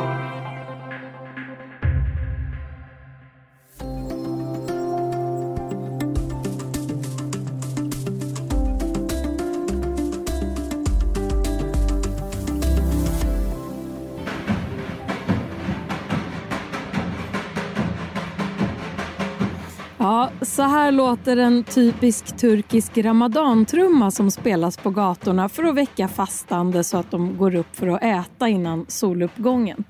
Ja, så här låter en typisk turkisk ramadantrumma som spelas på gatorna för att väcka fastande så att de går upp för att äta innan soluppgången.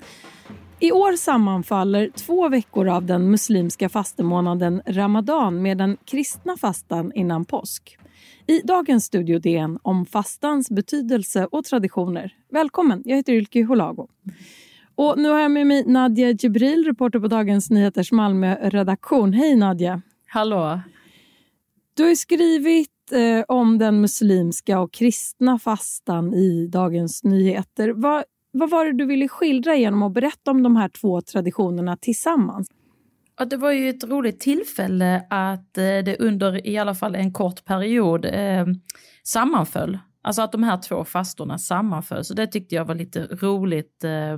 I år sammanfaller två veckor av den muslimska fastemånaden ramadan med den kristna fastan innan påsk. I dagens Studio DN om fastans betydelse och traditioner. Välkommen, jag heter Ylke Holago. Och nu har jag med mig Nadja Jibril, reporter på Dagens Nyheters Malmö-redaktion. Hej Nadja! Hallå! Du har skrivit eh, om den muslimska och kristna fastan i Dagens Nyheter. Vad, vad var det du ville skildra genom att berätta om de här två traditionerna tillsammans? Ja, det var ju ett roligt tillfälle att eh, det under i alla fall en kort period eh, sammanföll. Alltså att de här två fastorna sammanföll, så det tyckte jag var lite roligt. Eh,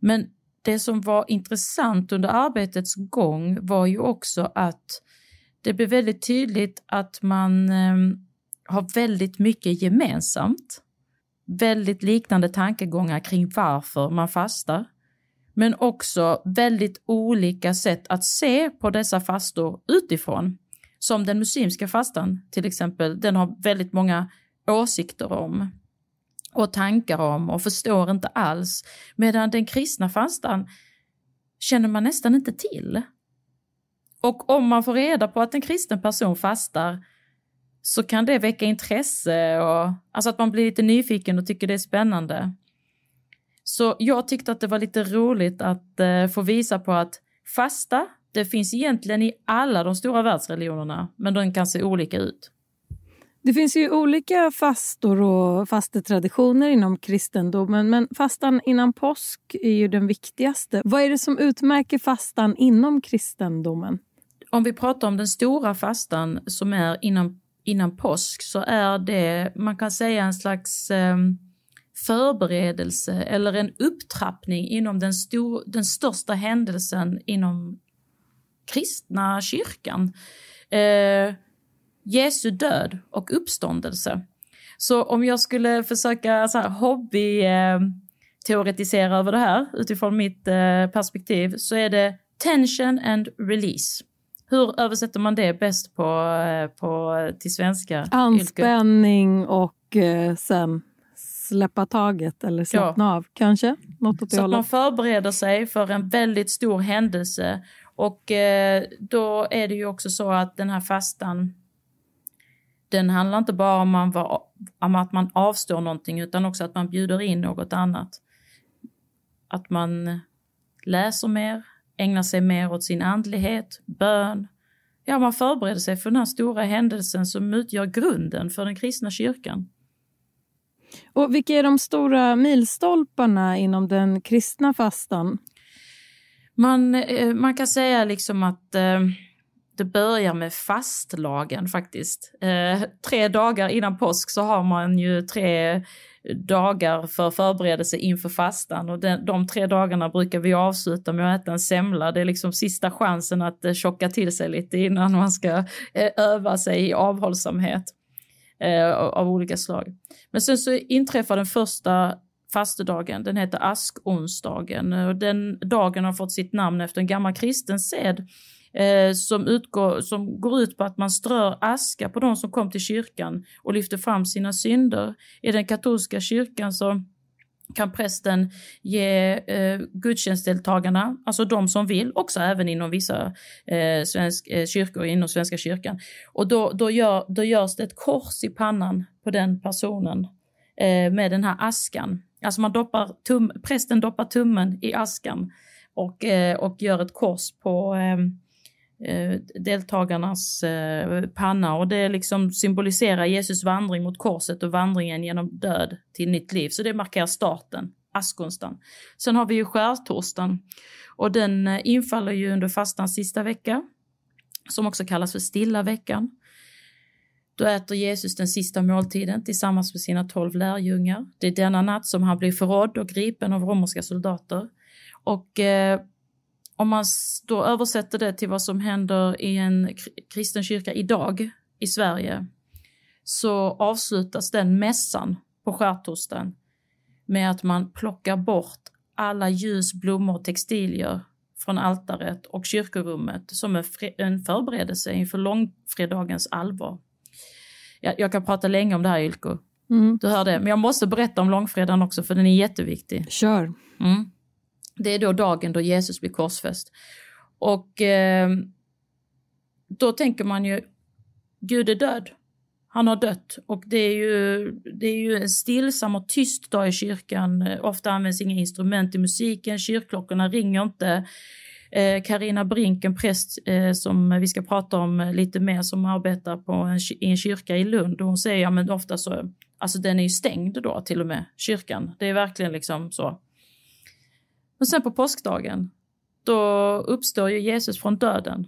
men det som var intressant under arbetets gång var ju också att det blev väldigt tydligt att man eh, har väldigt mycket gemensamt. Väldigt liknande tankegångar kring varför man fastar. Men också väldigt olika sätt att se på dessa fastor utifrån. Som den muslimska fastan till exempel, den har väldigt många åsikter om och tankar om och förstår inte alls. Medan den kristna fastan känner man nästan inte till. Och om man får reda på att en kristen person fastar så kan det väcka intresse och alltså att man blir lite nyfiken och tycker det är spännande. Så jag tyckte att det var lite roligt att eh, få visa på att fasta, det finns egentligen i alla de stora världsreligionerna, men de kan se olika ut. Det finns ju olika fastor och fastetraditioner inom kristendomen men fastan innan påsk är ju den viktigaste. Vad är det som utmärker fastan inom kristendomen? Om vi pratar om den stora fastan som är innan, innan påsk så är det, man kan säga en slags eh, förberedelse eller en upptrappning inom den, stor, den största händelsen inom kristna kyrkan. Eh, Jesu död och uppståndelse. Så om jag skulle försöka så här, hobby eh, teoretisera över det här utifrån mitt eh, perspektiv så är det tension and release. Hur översätter man det bäst på, eh, på, till svenska? Anspänning och eh, sen släppa taget eller slappna ja. av kanske? Något åt så att man förbereder sig för en väldigt stor händelse och eh, då är det ju också så att den här fastan den handlar inte bara om, man var, om att man avstår någonting utan också att man bjuder in något annat. Att man läser mer, ägnar sig mer åt sin andlighet, bön. Ja, man förbereder sig för den här stora händelsen som utgör grunden för den kristna kyrkan. Och Vilka är de stora milstolparna inom den kristna fastan? Man, eh, man kan säga liksom att eh, det börjar med fastlagen faktiskt. Eh, tre dagar innan påsk så har man ju tre dagar för förberedelse inför fastan och den, de tre dagarna brukar vi avsluta med att äta en semla. Det är liksom sista chansen att eh, tjocka till sig lite innan man ska eh, öva sig i avhållsamhet eh, av olika slag. Men sen så inträffar den första fastedagen, den heter askonsdagen och den dagen har fått sitt namn efter en gammal kristen sed eh, som, utgår, som går ut på att man strör aska på de som kom till kyrkan och lyfter fram sina synder. I den katolska kyrkan så kan prästen ge eh, gudstjänstdeltagarna, alltså de som vill, också även inom vissa eh, svensk, eh, kyrkor inom Svenska kyrkan. Och då, då, gör, då görs det ett kors i pannan på den personen eh, med den här askan. Alltså man doppar tum, prästen doppar tummen i askan och, eh, och gör ett kors på eh, Eh, deltagarnas eh, panna och det liksom symboliserar Jesus vandring mot korset och vandringen genom död till nytt liv. Så det markerar starten, askonstan. Sen har vi ju skärtorsdagen och den eh, infaller ju under fastans sista vecka som också kallas för stilla veckan. Då äter Jesus den sista måltiden tillsammans med sina tolv lärjungar. Det är denna natt som han blir förrådd och gripen av romerska soldater. Och eh, om man då översätter det till vad som händer i en kristen kyrka idag i Sverige så avslutas den mässan på skärtorsdagen med att man plockar bort alla ljus, blommor och textilier från altaret och kyrkorummet som en förberedelse inför långfredagens allvar. Jag, jag kan prata länge om det här Ylko. Mm. Du hör det. Men jag måste berätta om långfredagen också för den är jätteviktig. Kör. Mm. Det är då dagen då Jesus blir korsfäst. Och eh, då tänker man ju, Gud är död. Han har dött och det är ju, det är ju en stillsam och tyst dag i kyrkan. Ofta används inga instrument i musiken, kyrkklockorna ringer inte. Eh, Karina eh, Brink, en präst eh, som vi ska prata om lite mer, som arbetar på en, i en kyrka i Lund. Hon säger ja, men ofta så, alltså den är ju stängd då till och med, kyrkan. Det är verkligen liksom så. Men sen på påskdagen, då uppstår ju Jesus från döden.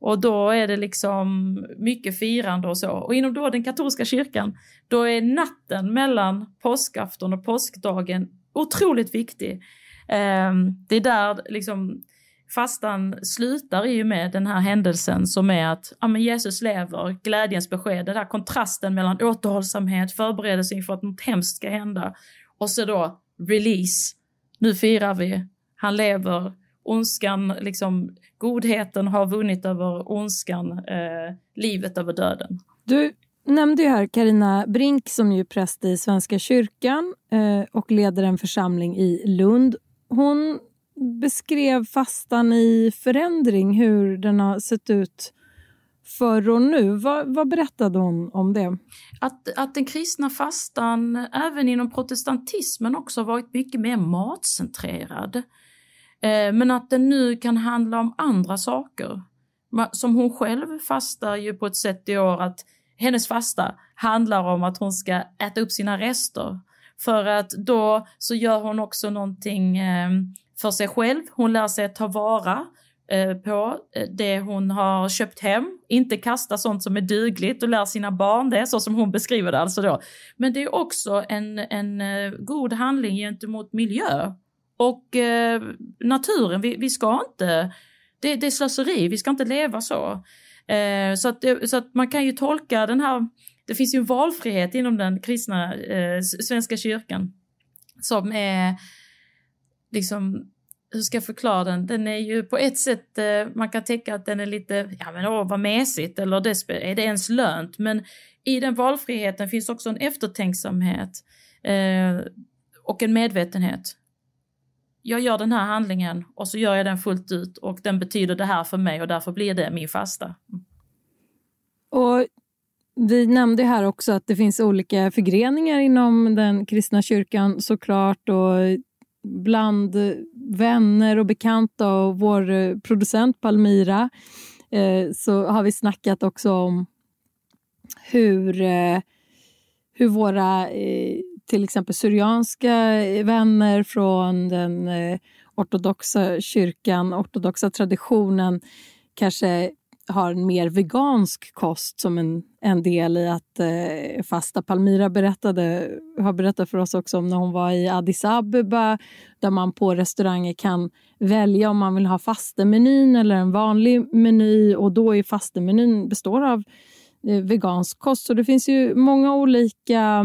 Och då är det liksom mycket firande och så. Och inom då den katolska kyrkan, då är natten mellan påskafton och påskdagen otroligt viktig. Ehm, det är där liksom fastan slutar i och med den här händelsen som är att ja, men Jesus lever, glädjens besked, den där kontrasten mellan återhållsamhet, förberedelse inför att något hemskt ska hända och så då release. Nu firar vi, han lever, ondskan, liksom godheten har vunnit över ondskan, eh, livet över döden. Du nämnde ju här Karina Brink som är präst i Svenska kyrkan eh, och leder en församling i Lund. Hon beskrev fastan i förändring, hur den har sett ut förr och nu. Vad, vad, berättade hon om det? Att, att den kristna fastan, även inom protestantismen, också varit mycket mer matcentrerad. Eh, men att den nu kan handla om andra saker. Som hon själv fastar ju på ett sätt i år att hennes fasta handlar om att hon ska äta upp sina rester. För att då så gör hon också någonting eh, för sig själv. Hon lär sig att ta vara Eh, på eh, det hon har köpt hem, inte kasta sånt som är dugligt och lär sina barn det, så som hon beskriver det alltså då. Men det är också en, en eh, god handling gentemot miljö och eh, naturen. Vi, vi ska inte, det, det, är slöseri, vi ska inte leva så. Eh, så, att, så att man kan ju tolka den här, det finns ju en valfrihet inom den kristna eh, svenska kyrkan som är liksom hur ska jag förklara den? Den är ju på ett sätt, eh, man kan tänka att den är lite, ja men åh vad mesigt eller det, är det ens lönt? Men i den valfriheten finns också en eftertänksamhet eh, och en medvetenhet. Jag gör den här handlingen och så gör jag den fullt ut och den betyder det här för mig och därför blir det min fasta. Och vi nämnde här också att det finns olika förgreningar inom den kristna kyrkan såklart och bland vänner och bekanta och vår eh, producent Palmira eh, så har vi snackat också om hur, eh, hur våra eh, till exempel syrianska vänner från den eh, ortodoxa kyrkan, ortodoxa traditionen kanske har en mer vegansk kost som en, en del i att eh, fasta. Palmira berättade, har berättat för oss också om när hon var i Addis Abeba där man på restauranger kan välja om man vill ha fastemenyn eller en vanlig meny och då är fastemenyn består av eh, vegansk kost. Så det finns ju många olika eh,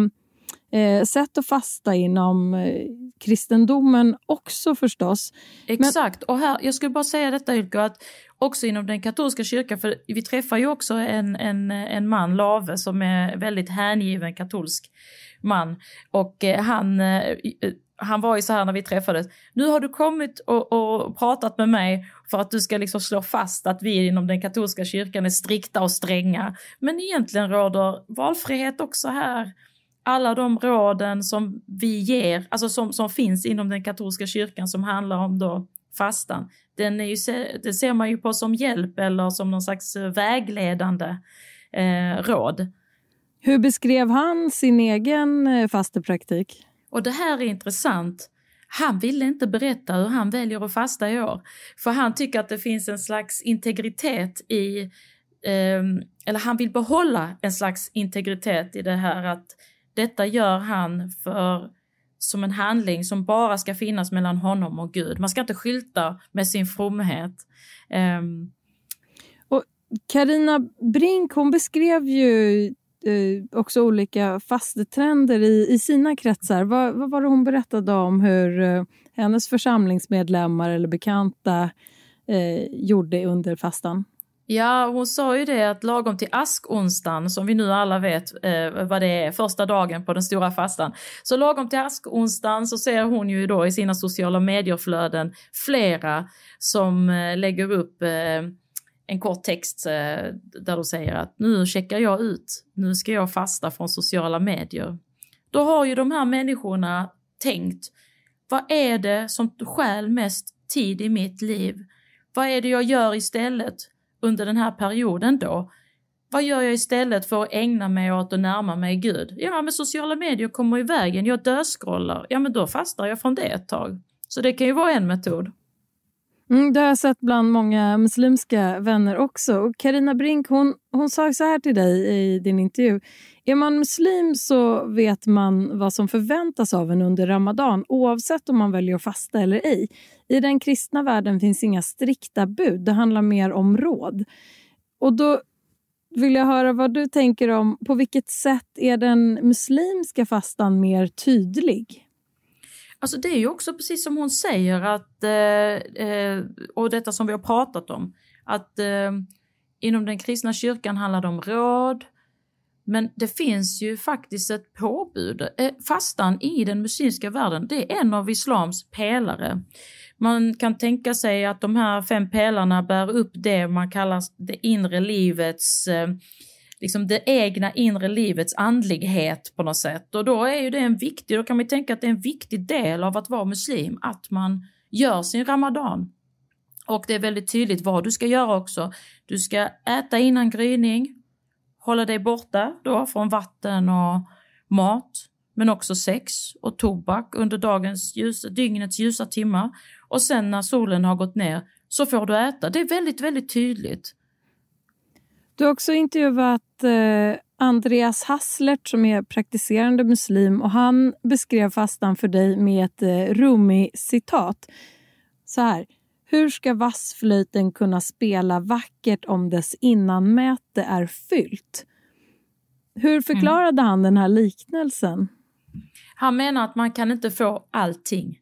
Eh, sätt att fasta inom eh, kristendomen också förstås. Exakt, Men... och här, jag skulle bara säga detta Ylke, att också inom den katolska kyrkan, för vi träffar ju också en, en, en man, Lave, som är väldigt hängiven katolsk man. Och eh, han, eh, eh, han var ju så här när vi träffades, nu har du kommit och, och, pratat med mig för att du ska liksom slå fast att vi inom den katolska kyrkan är strikta och stränga. Men egentligen råder valfrihet också här alla de råden som vi ger, alltså som, som finns inom den katolska kyrkan som handlar om då fastan, den är ju, det ser man ju på som hjälp eller som någon slags vägledande eh, råd. Hur beskrev han sin egen eh, fastepraktik? Och det här är intressant. Han ville inte berätta hur han väljer att fasta i år. För han tycker att det finns en slags integritet i eh, eller han vill behålla en slags integritet i det här att detta gör han för som en handling som bara ska finnas mellan honom och Gud. Man ska inte skylta med sin fromhet. Um, Karina Brink hon beskrev ju eh, också olika fastetrender i, i sina kretsar. Vad, vad var det hon berättade om hur eh, hennes församlingsmedlemmar eller bekanta eh, gjorde under fastan? Ja, hon sa ju det att lagom till askonsdagen, som vi nu alla vet eh, vad det är, första dagen på den stora fastan. Så lagom till askonsdagen så ser hon ju då i sina sociala medierflöden flera som eh, lägger upp eh, en kort text eh, där de säger att nu checkar jag ut, nu ska jag fasta från sociala medier. Då har ju de här människorna tänkt, vad är det som stjäl mest tid i mitt liv? Vad är det jag gör istället under den här perioden då? Vad gör jag istället för att ägna mig åt att närma mig Gud? Ja, men sociala medier kommer i vägen, jag döskrollar. Ja, men då fastar jag från det ett tag. Så det kan ju vara en metod. Mm, det har jag sett bland många muslimska vänner också. Karina Brink hon, hon sa så här till dig i din intervju. Är man muslim så vet man vad som förväntas av en under ramadan oavsett om man väljer att fasta eller ej. I den kristna världen finns inga strikta bud, det handlar mer om råd. Och då vill jag höra vad du tänker om på vilket sätt är den muslimska fastan mer tydlig? Alltså det är ju också precis som hon säger att, eh, eh, och detta som vi har pratat om, att eh, inom den kristna kyrkan handlar det om råd, men det finns ju faktiskt ett påbud. Eh, fastan i den muslimska världen, det är en av islams pelare. Man kan tänka sig att de här fem pelarna bär upp det man kallar det inre livets eh, liksom det egna inre livets andlighet på något sätt. Och då är ju det en viktig, då kan man tänka att det är en viktig del av att vara muslim, att man gör sin ramadan. Och det är väldigt tydligt vad du ska göra också. Du ska äta innan gryning, hålla dig borta då från vatten och mat, men också sex och tobak under dagens ljus, dygnets ljusa timmar. Och sen när solen har gått ner så får du äta. Det är väldigt, väldigt tydligt. Du har också intervjuat eh, Andreas Hasslert som är praktiserande muslim och han beskrev fastan för dig med ett eh, Rumi-citat. Så här. Hur ska vassflöjten kunna spela vackert om dess innanmäte är fyllt? Hur förklarade mm. han den här liknelsen? Han menar att man kan inte få allting.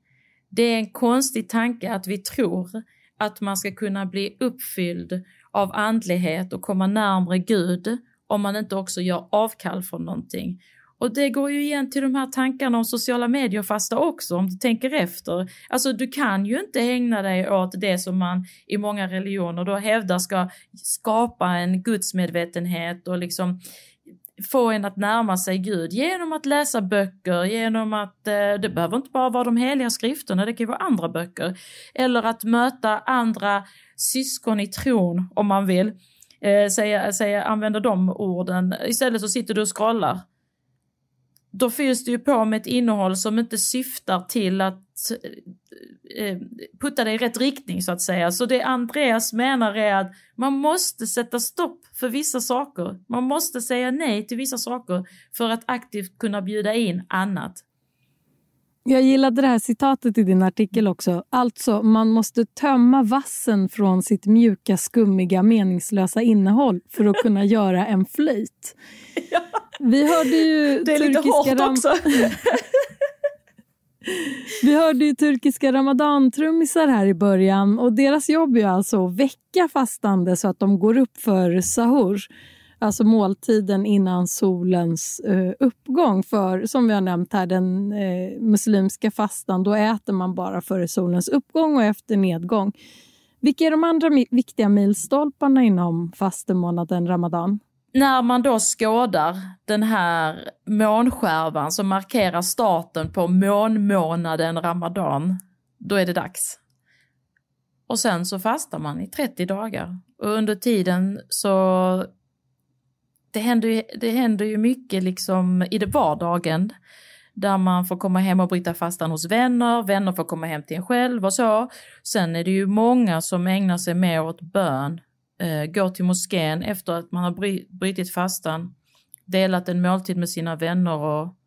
Det är en konstig tanke att vi tror att man ska kunna bli uppfylld av andlighet och komma närmre Gud om man inte också gör avkall från någonting. Och det går ju igen till de här tankarna om sociala medier fasta också om du tänker efter. Alltså du kan ju inte ägna dig åt det som man i många religioner då hävdar ska skapa en gudsmedvetenhet och liksom få en att närma sig Gud genom att läsa böcker, genom att, eh, det behöver inte bara vara de heliga skrifterna, det kan ju vara andra böcker. Eller att möta andra syskon i tron om man vill. Eh, säga, säga, använda de orden. Istället så sitter du och scrollar. Då fylls det ju på med ett innehåll som inte syftar till att eh, eh putta dig i rätt riktning så att säga. Så det Andreas menar är att man måste sätta stopp för vissa saker. Man måste säga nej till vissa saker för att aktivt kunna bjuda in annat. Jag gillade det här citatet i din artikel också. Alltså, man måste tömma vassen från sitt mjuka, skummiga, meningslösa innehåll för att kunna göra en flöjt. Ja. Vi hörde ju det är lite hårt också. Vi hörde ju turkiska ramadantrummisar här i början och deras jobb är alltså att väcka fastande så att de går upp för sahur alltså måltiden innan solens eh, uppgång. För som vi har nämnt här, den eh, muslimska fastan, då äter man bara före solens uppgång och efter nedgång. Vilka är de andra viktiga milstolparna inom fastemånaden ramadan? När man då skådar den här månskärvan som markerar starten på månmånaden ramadan, då är det dags. Och sen så fastar man i 30 dagar. Och under tiden så det händer ju, det händer ju mycket liksom i det vardagen där man får komma hem och bryta fastan hos vänner, vänner får komma hem till en själv och så. Sen är det ju många som ägnar sig mer åt bön eh, går till moskén efter att man har bry brutit fastan, delat en måltid med sina vänner och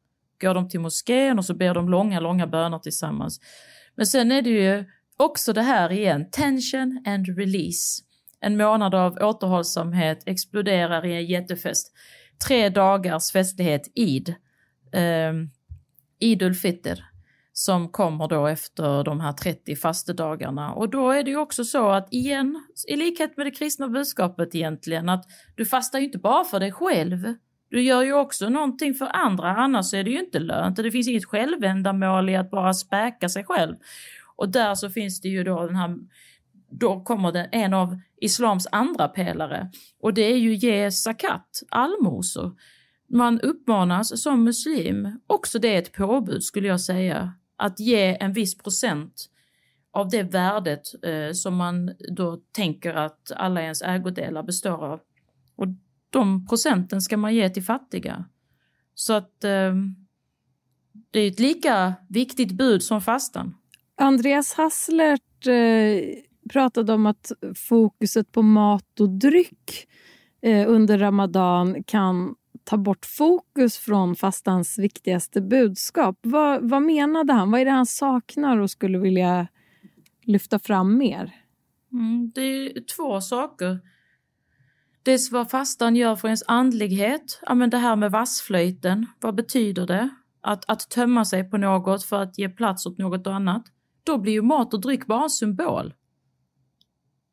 går de till moskén och så ber de långa, långa böner tillsammans. Men sen är det ju också det här igen, tension and release. En månad av återhållsamhet exploderar i en jättefest. Tre dagars festlighet, Eid. Ehm, um, Idul Fitr som kommer då efter de här 30 fastedagarna. Och då är det ju också så att igen, i likhet med det kristna budskapet egentligen, att du fastar ju inte bara för dig själv. Du gör ju också någonting för andra, annars är det ju inte lönt. Det finns inget självändamål i att bara späka sig själv. Och där så finns det ju då den här, då kommer det en av islams andra pelare och det är ju ge zakat, allmosor. Man uppmanas som muslim, också det är ett påbud skulle jag säga, att ge en viss procent av det värdet eh, som man då tänker att alla ens ägodelar består av. Och de procenten ska man ge till fattiga. Så att eh, det är ett lika viktigt bud som fastan. Andreas Hasslert eh, pratade om att fokuset på mat och dryck eh, under ramadan kan ta bort fokus från fastans viktigaste budskap. Vad, vad menade han? Vad är det han saknar och skulle vilja lyfta fram mer? Mm, det är två saker. Dels vad fastan gör för ens andlighet. Ja, men det här med vassflöjten, vad betyder det? Att, att tömma sig på något för att ge plats åt något annat. Då blir ju mat och dryck bara en symbol.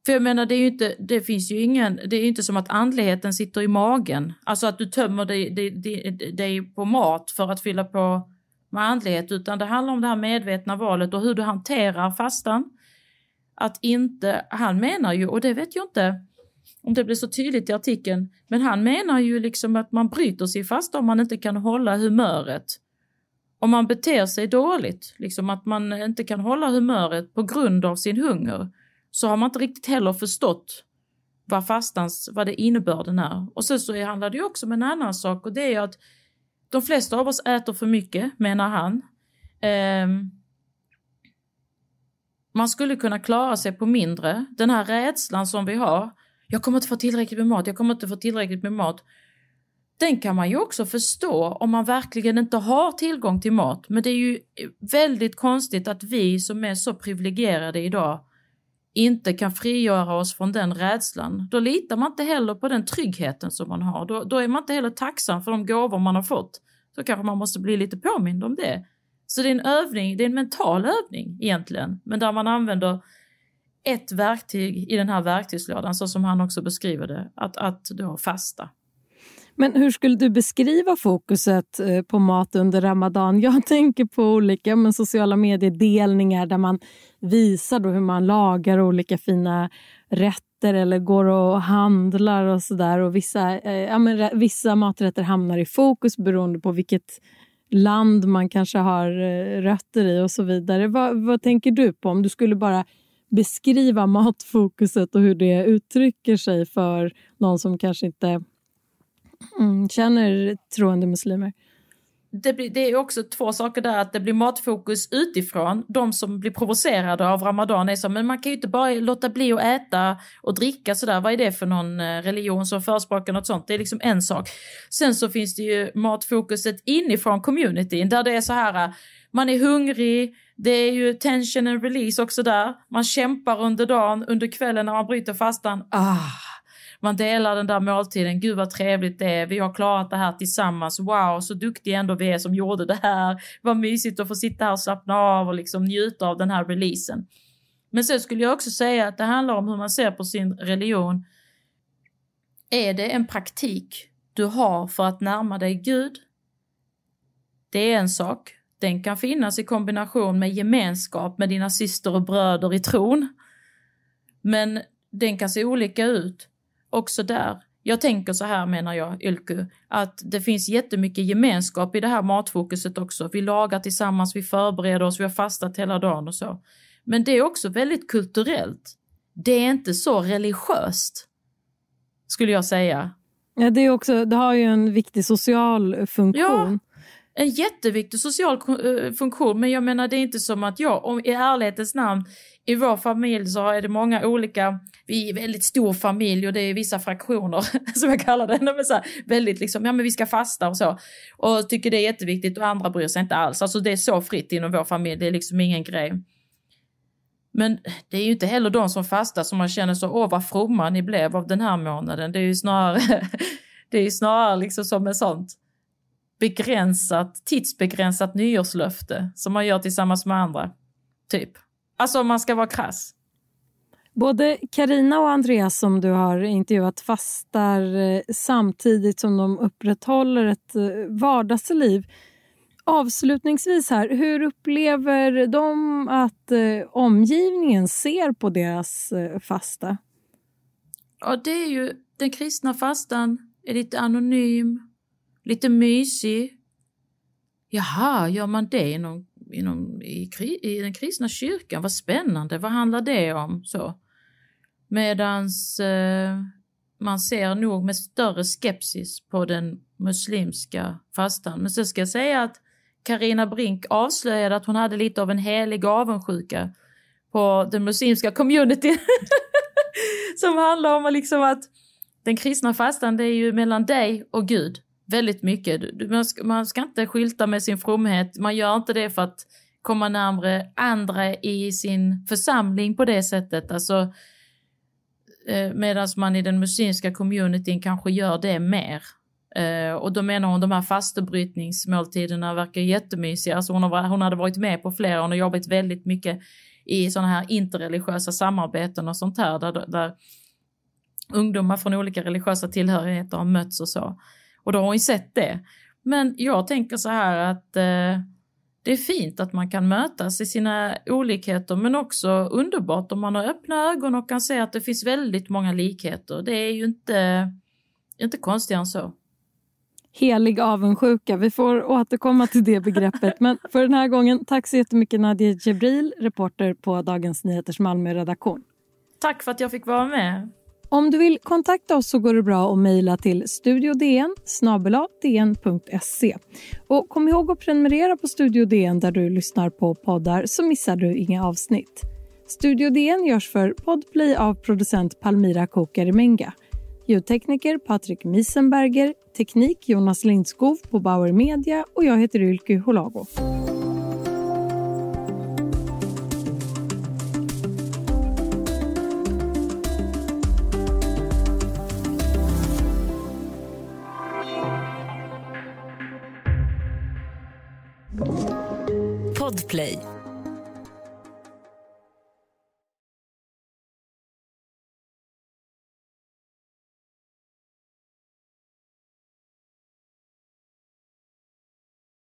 För jag menar, det, är ju inte, det finns ju ingen, det är inte som att andligheten sitter i magen. Alltså att du tömmer dig, dig, dig, dig på mat för att fylla på med andlighet, utan det handlar om det här medvetna valet och hur du hanterar fastan. Att inte, han menar ju, och det vet jag inte om det blir så tydligt i artikeln, men han menar ju liksom att man bryter sig fast om man inte kan hålla humöret. Om man beter sig dåligt, liksom att man inte kan hålla humöret på grund av sin hunger så har man inte riktigt heller förstått vad fastans, vad det innebörden är. Och sen så handlar det ju också om en annan sak och det är ju att de flesta av oss äter för mycket, menar han. Um, man skulle kunna klara sig på mindre. Den här rädslan som vi har. Jag kommer inte få tillräckligt med mat, jag kommer inte få tillräckligt med mat. Den kan man ju också förstå om man verkligen inte har tillgång till mat. Men det är ju väldigt konstigt att vi som är så privilegierade idag inte kan frigöra oss från den rädslan, då litar man inte heller på den tryggheten som man har. Då, då är man inte heller tacksam för de gåvor man har fått. Så kanske man måste bli lite påmind om det. Så det är en övning, det är en mental övning egentligen, men där man använder ett verktyg i den här verktygslådan, så som han också beskriver det, att, att då fasta. Men hur skulle du beskriva fokuset eh, på mat under ramadan? Jag tänker på olika men, sociala mediedelningar där man visar då hur man lagar olika fina rätter eller går och handlar och sådär. vissa, eh, ja, men, vissa maträtter hamnar i fokus beroende på vilket land man kanske har eh, rötter i och så vidare. Vad, vad tänker du på om du skulle bara beskriva matfokuset och hur det uttrycker sig för någon som kanske inte mm, känner troende muslimer. Det, blir, det är också två saker där, att det blir matfokus utifrån. De som blir provocerade av Ramadan är så, men man kan ju inte bara låta bli att äta och dricka sådär. Vad är det för någon eh, religion som förespråkar något sånt? Det är liksom en sak. Sen så finns det ju matfokuset inifrån communityn där det är så här, man är hungrig, det är ju tension and release också där. Man kämpar under dagen, under kvällen när man bryter fastan. Ah, man delar den där måltiden, gud vad trevligt det är, vi har klarat det här tillsammans, wow så duktiga ändå vi är som gjorde det här, vad mysigt att få sitta här och slappna av och liksom njuta av den här releasen. Men sen skulle jag också säga att det handlar om hur man ser på sin religion. Är det en praktik du har för att närma dig Gud? Det är en sak. Den kan finnas i kombination med gemenskap med dina syster och bröder i tron. Men den kan se olika ut också där. Jag tänker så här menar jag, Ylku, att det finns jättemycket gemenskap i det här matfokuset också. Vi lagar tillsammans, vi förbereder oss, vi har fastat hela dagen och så. Men det är också väldigt kulturellt. Det är inte så religiöst, skulle jag säga. Ja, det, är också, det har ju en viktig social funktion en jätteviktig social eh, funktion men jag menar det är inte som att jag, om, i ärlighetens namn, i vår familj så är det många olika, vi är en väldigt stor familj och det är vissa fraktioner som jag kallar det, Men så här, väldigt liksom, ja men vi ska fasta och så. Och tycker det är jätteviktigt och andra bryr sig inte alls. Alltså det är så fritt inom vår familj, det är liksom ingen grej. Men det är ju inte heller de som fastar som man känner så, åh vad fromma ni blev av den här månaden. Det är ju snarare, det är ju snarare liksom som en sånt begränsat, tidsbegränsat nyårslöfte som man gör tillsammans med andra. Typ. Alltså om man ska vara krass. Både Karina och Andreas som du har intervjuat fastar eh, samtidigt som de upprätthåller ett eh, vardagsliv. Avslutningsvis här, hur upplever de att eh, omgivningen ser på deras fasta? Ja, det är ju den kristna fastan är lite anonym, lite mysig. Jaha, gör man det inom, inom, i, i den kristna kyrkan? Vad spännande, vad handlar det om? Så. Medans eh, man ser nog med större skepsis på den muslimska fastan. Men så ska jag säga att Karina Brink avslöjade att hon hade lite av en helig avundsjuka på den muslimska communityn. Som handlar om liksom att den kristna fastan det är ju mellan dig och Gud väldigt mycket. Man ska, man ska inte skylta med sin fromhet, man gör inte det för att komma närmre andra i sin församling på det sättet. Alltså, eh, Medan man i den muslimska communityn kanske gör det mer. Eh, och då menar hon de här fastebrytningsmåltiderna verkar jättemysiga. Alltså hon, har, hon hade varit med på flera, hon har jobbat väldigt mycket i sådana här interreligiösa samarbeten och sånt här där, där ungdomar från olika religiösa tillhörigheter har mötts och så. Och då har hon ju sett det. Men jag tänker så här att uh, det är fint att man kan mötas i sina olikheter men också underbart om man har öppna ögon och kan se att det finns väldigt många likheter. Det är ju inte, inte konstigare än så helig avundsjuka. Vi får återkomma till det begreppet. Men för den här gången, tack så jättemycket Nadia Jebril, reporter på Dagens Nyheters Malmö-redaktion. Tack för att jag fick vara med. Om du vill kontakta oss så går det bra att mejla till studiodn dn.se. Och kom ihåg att prenumerera på Studio DN där du lyssnar på poddar så missar du inga avsnitt. Studio DN görs för Podplay av producent Palmira Kokarimenga. Ljudtekniker Patrik Miesenberger, teknik Jonas Lindskov på Bauer Media och jag heter Ylke Holago. Podplay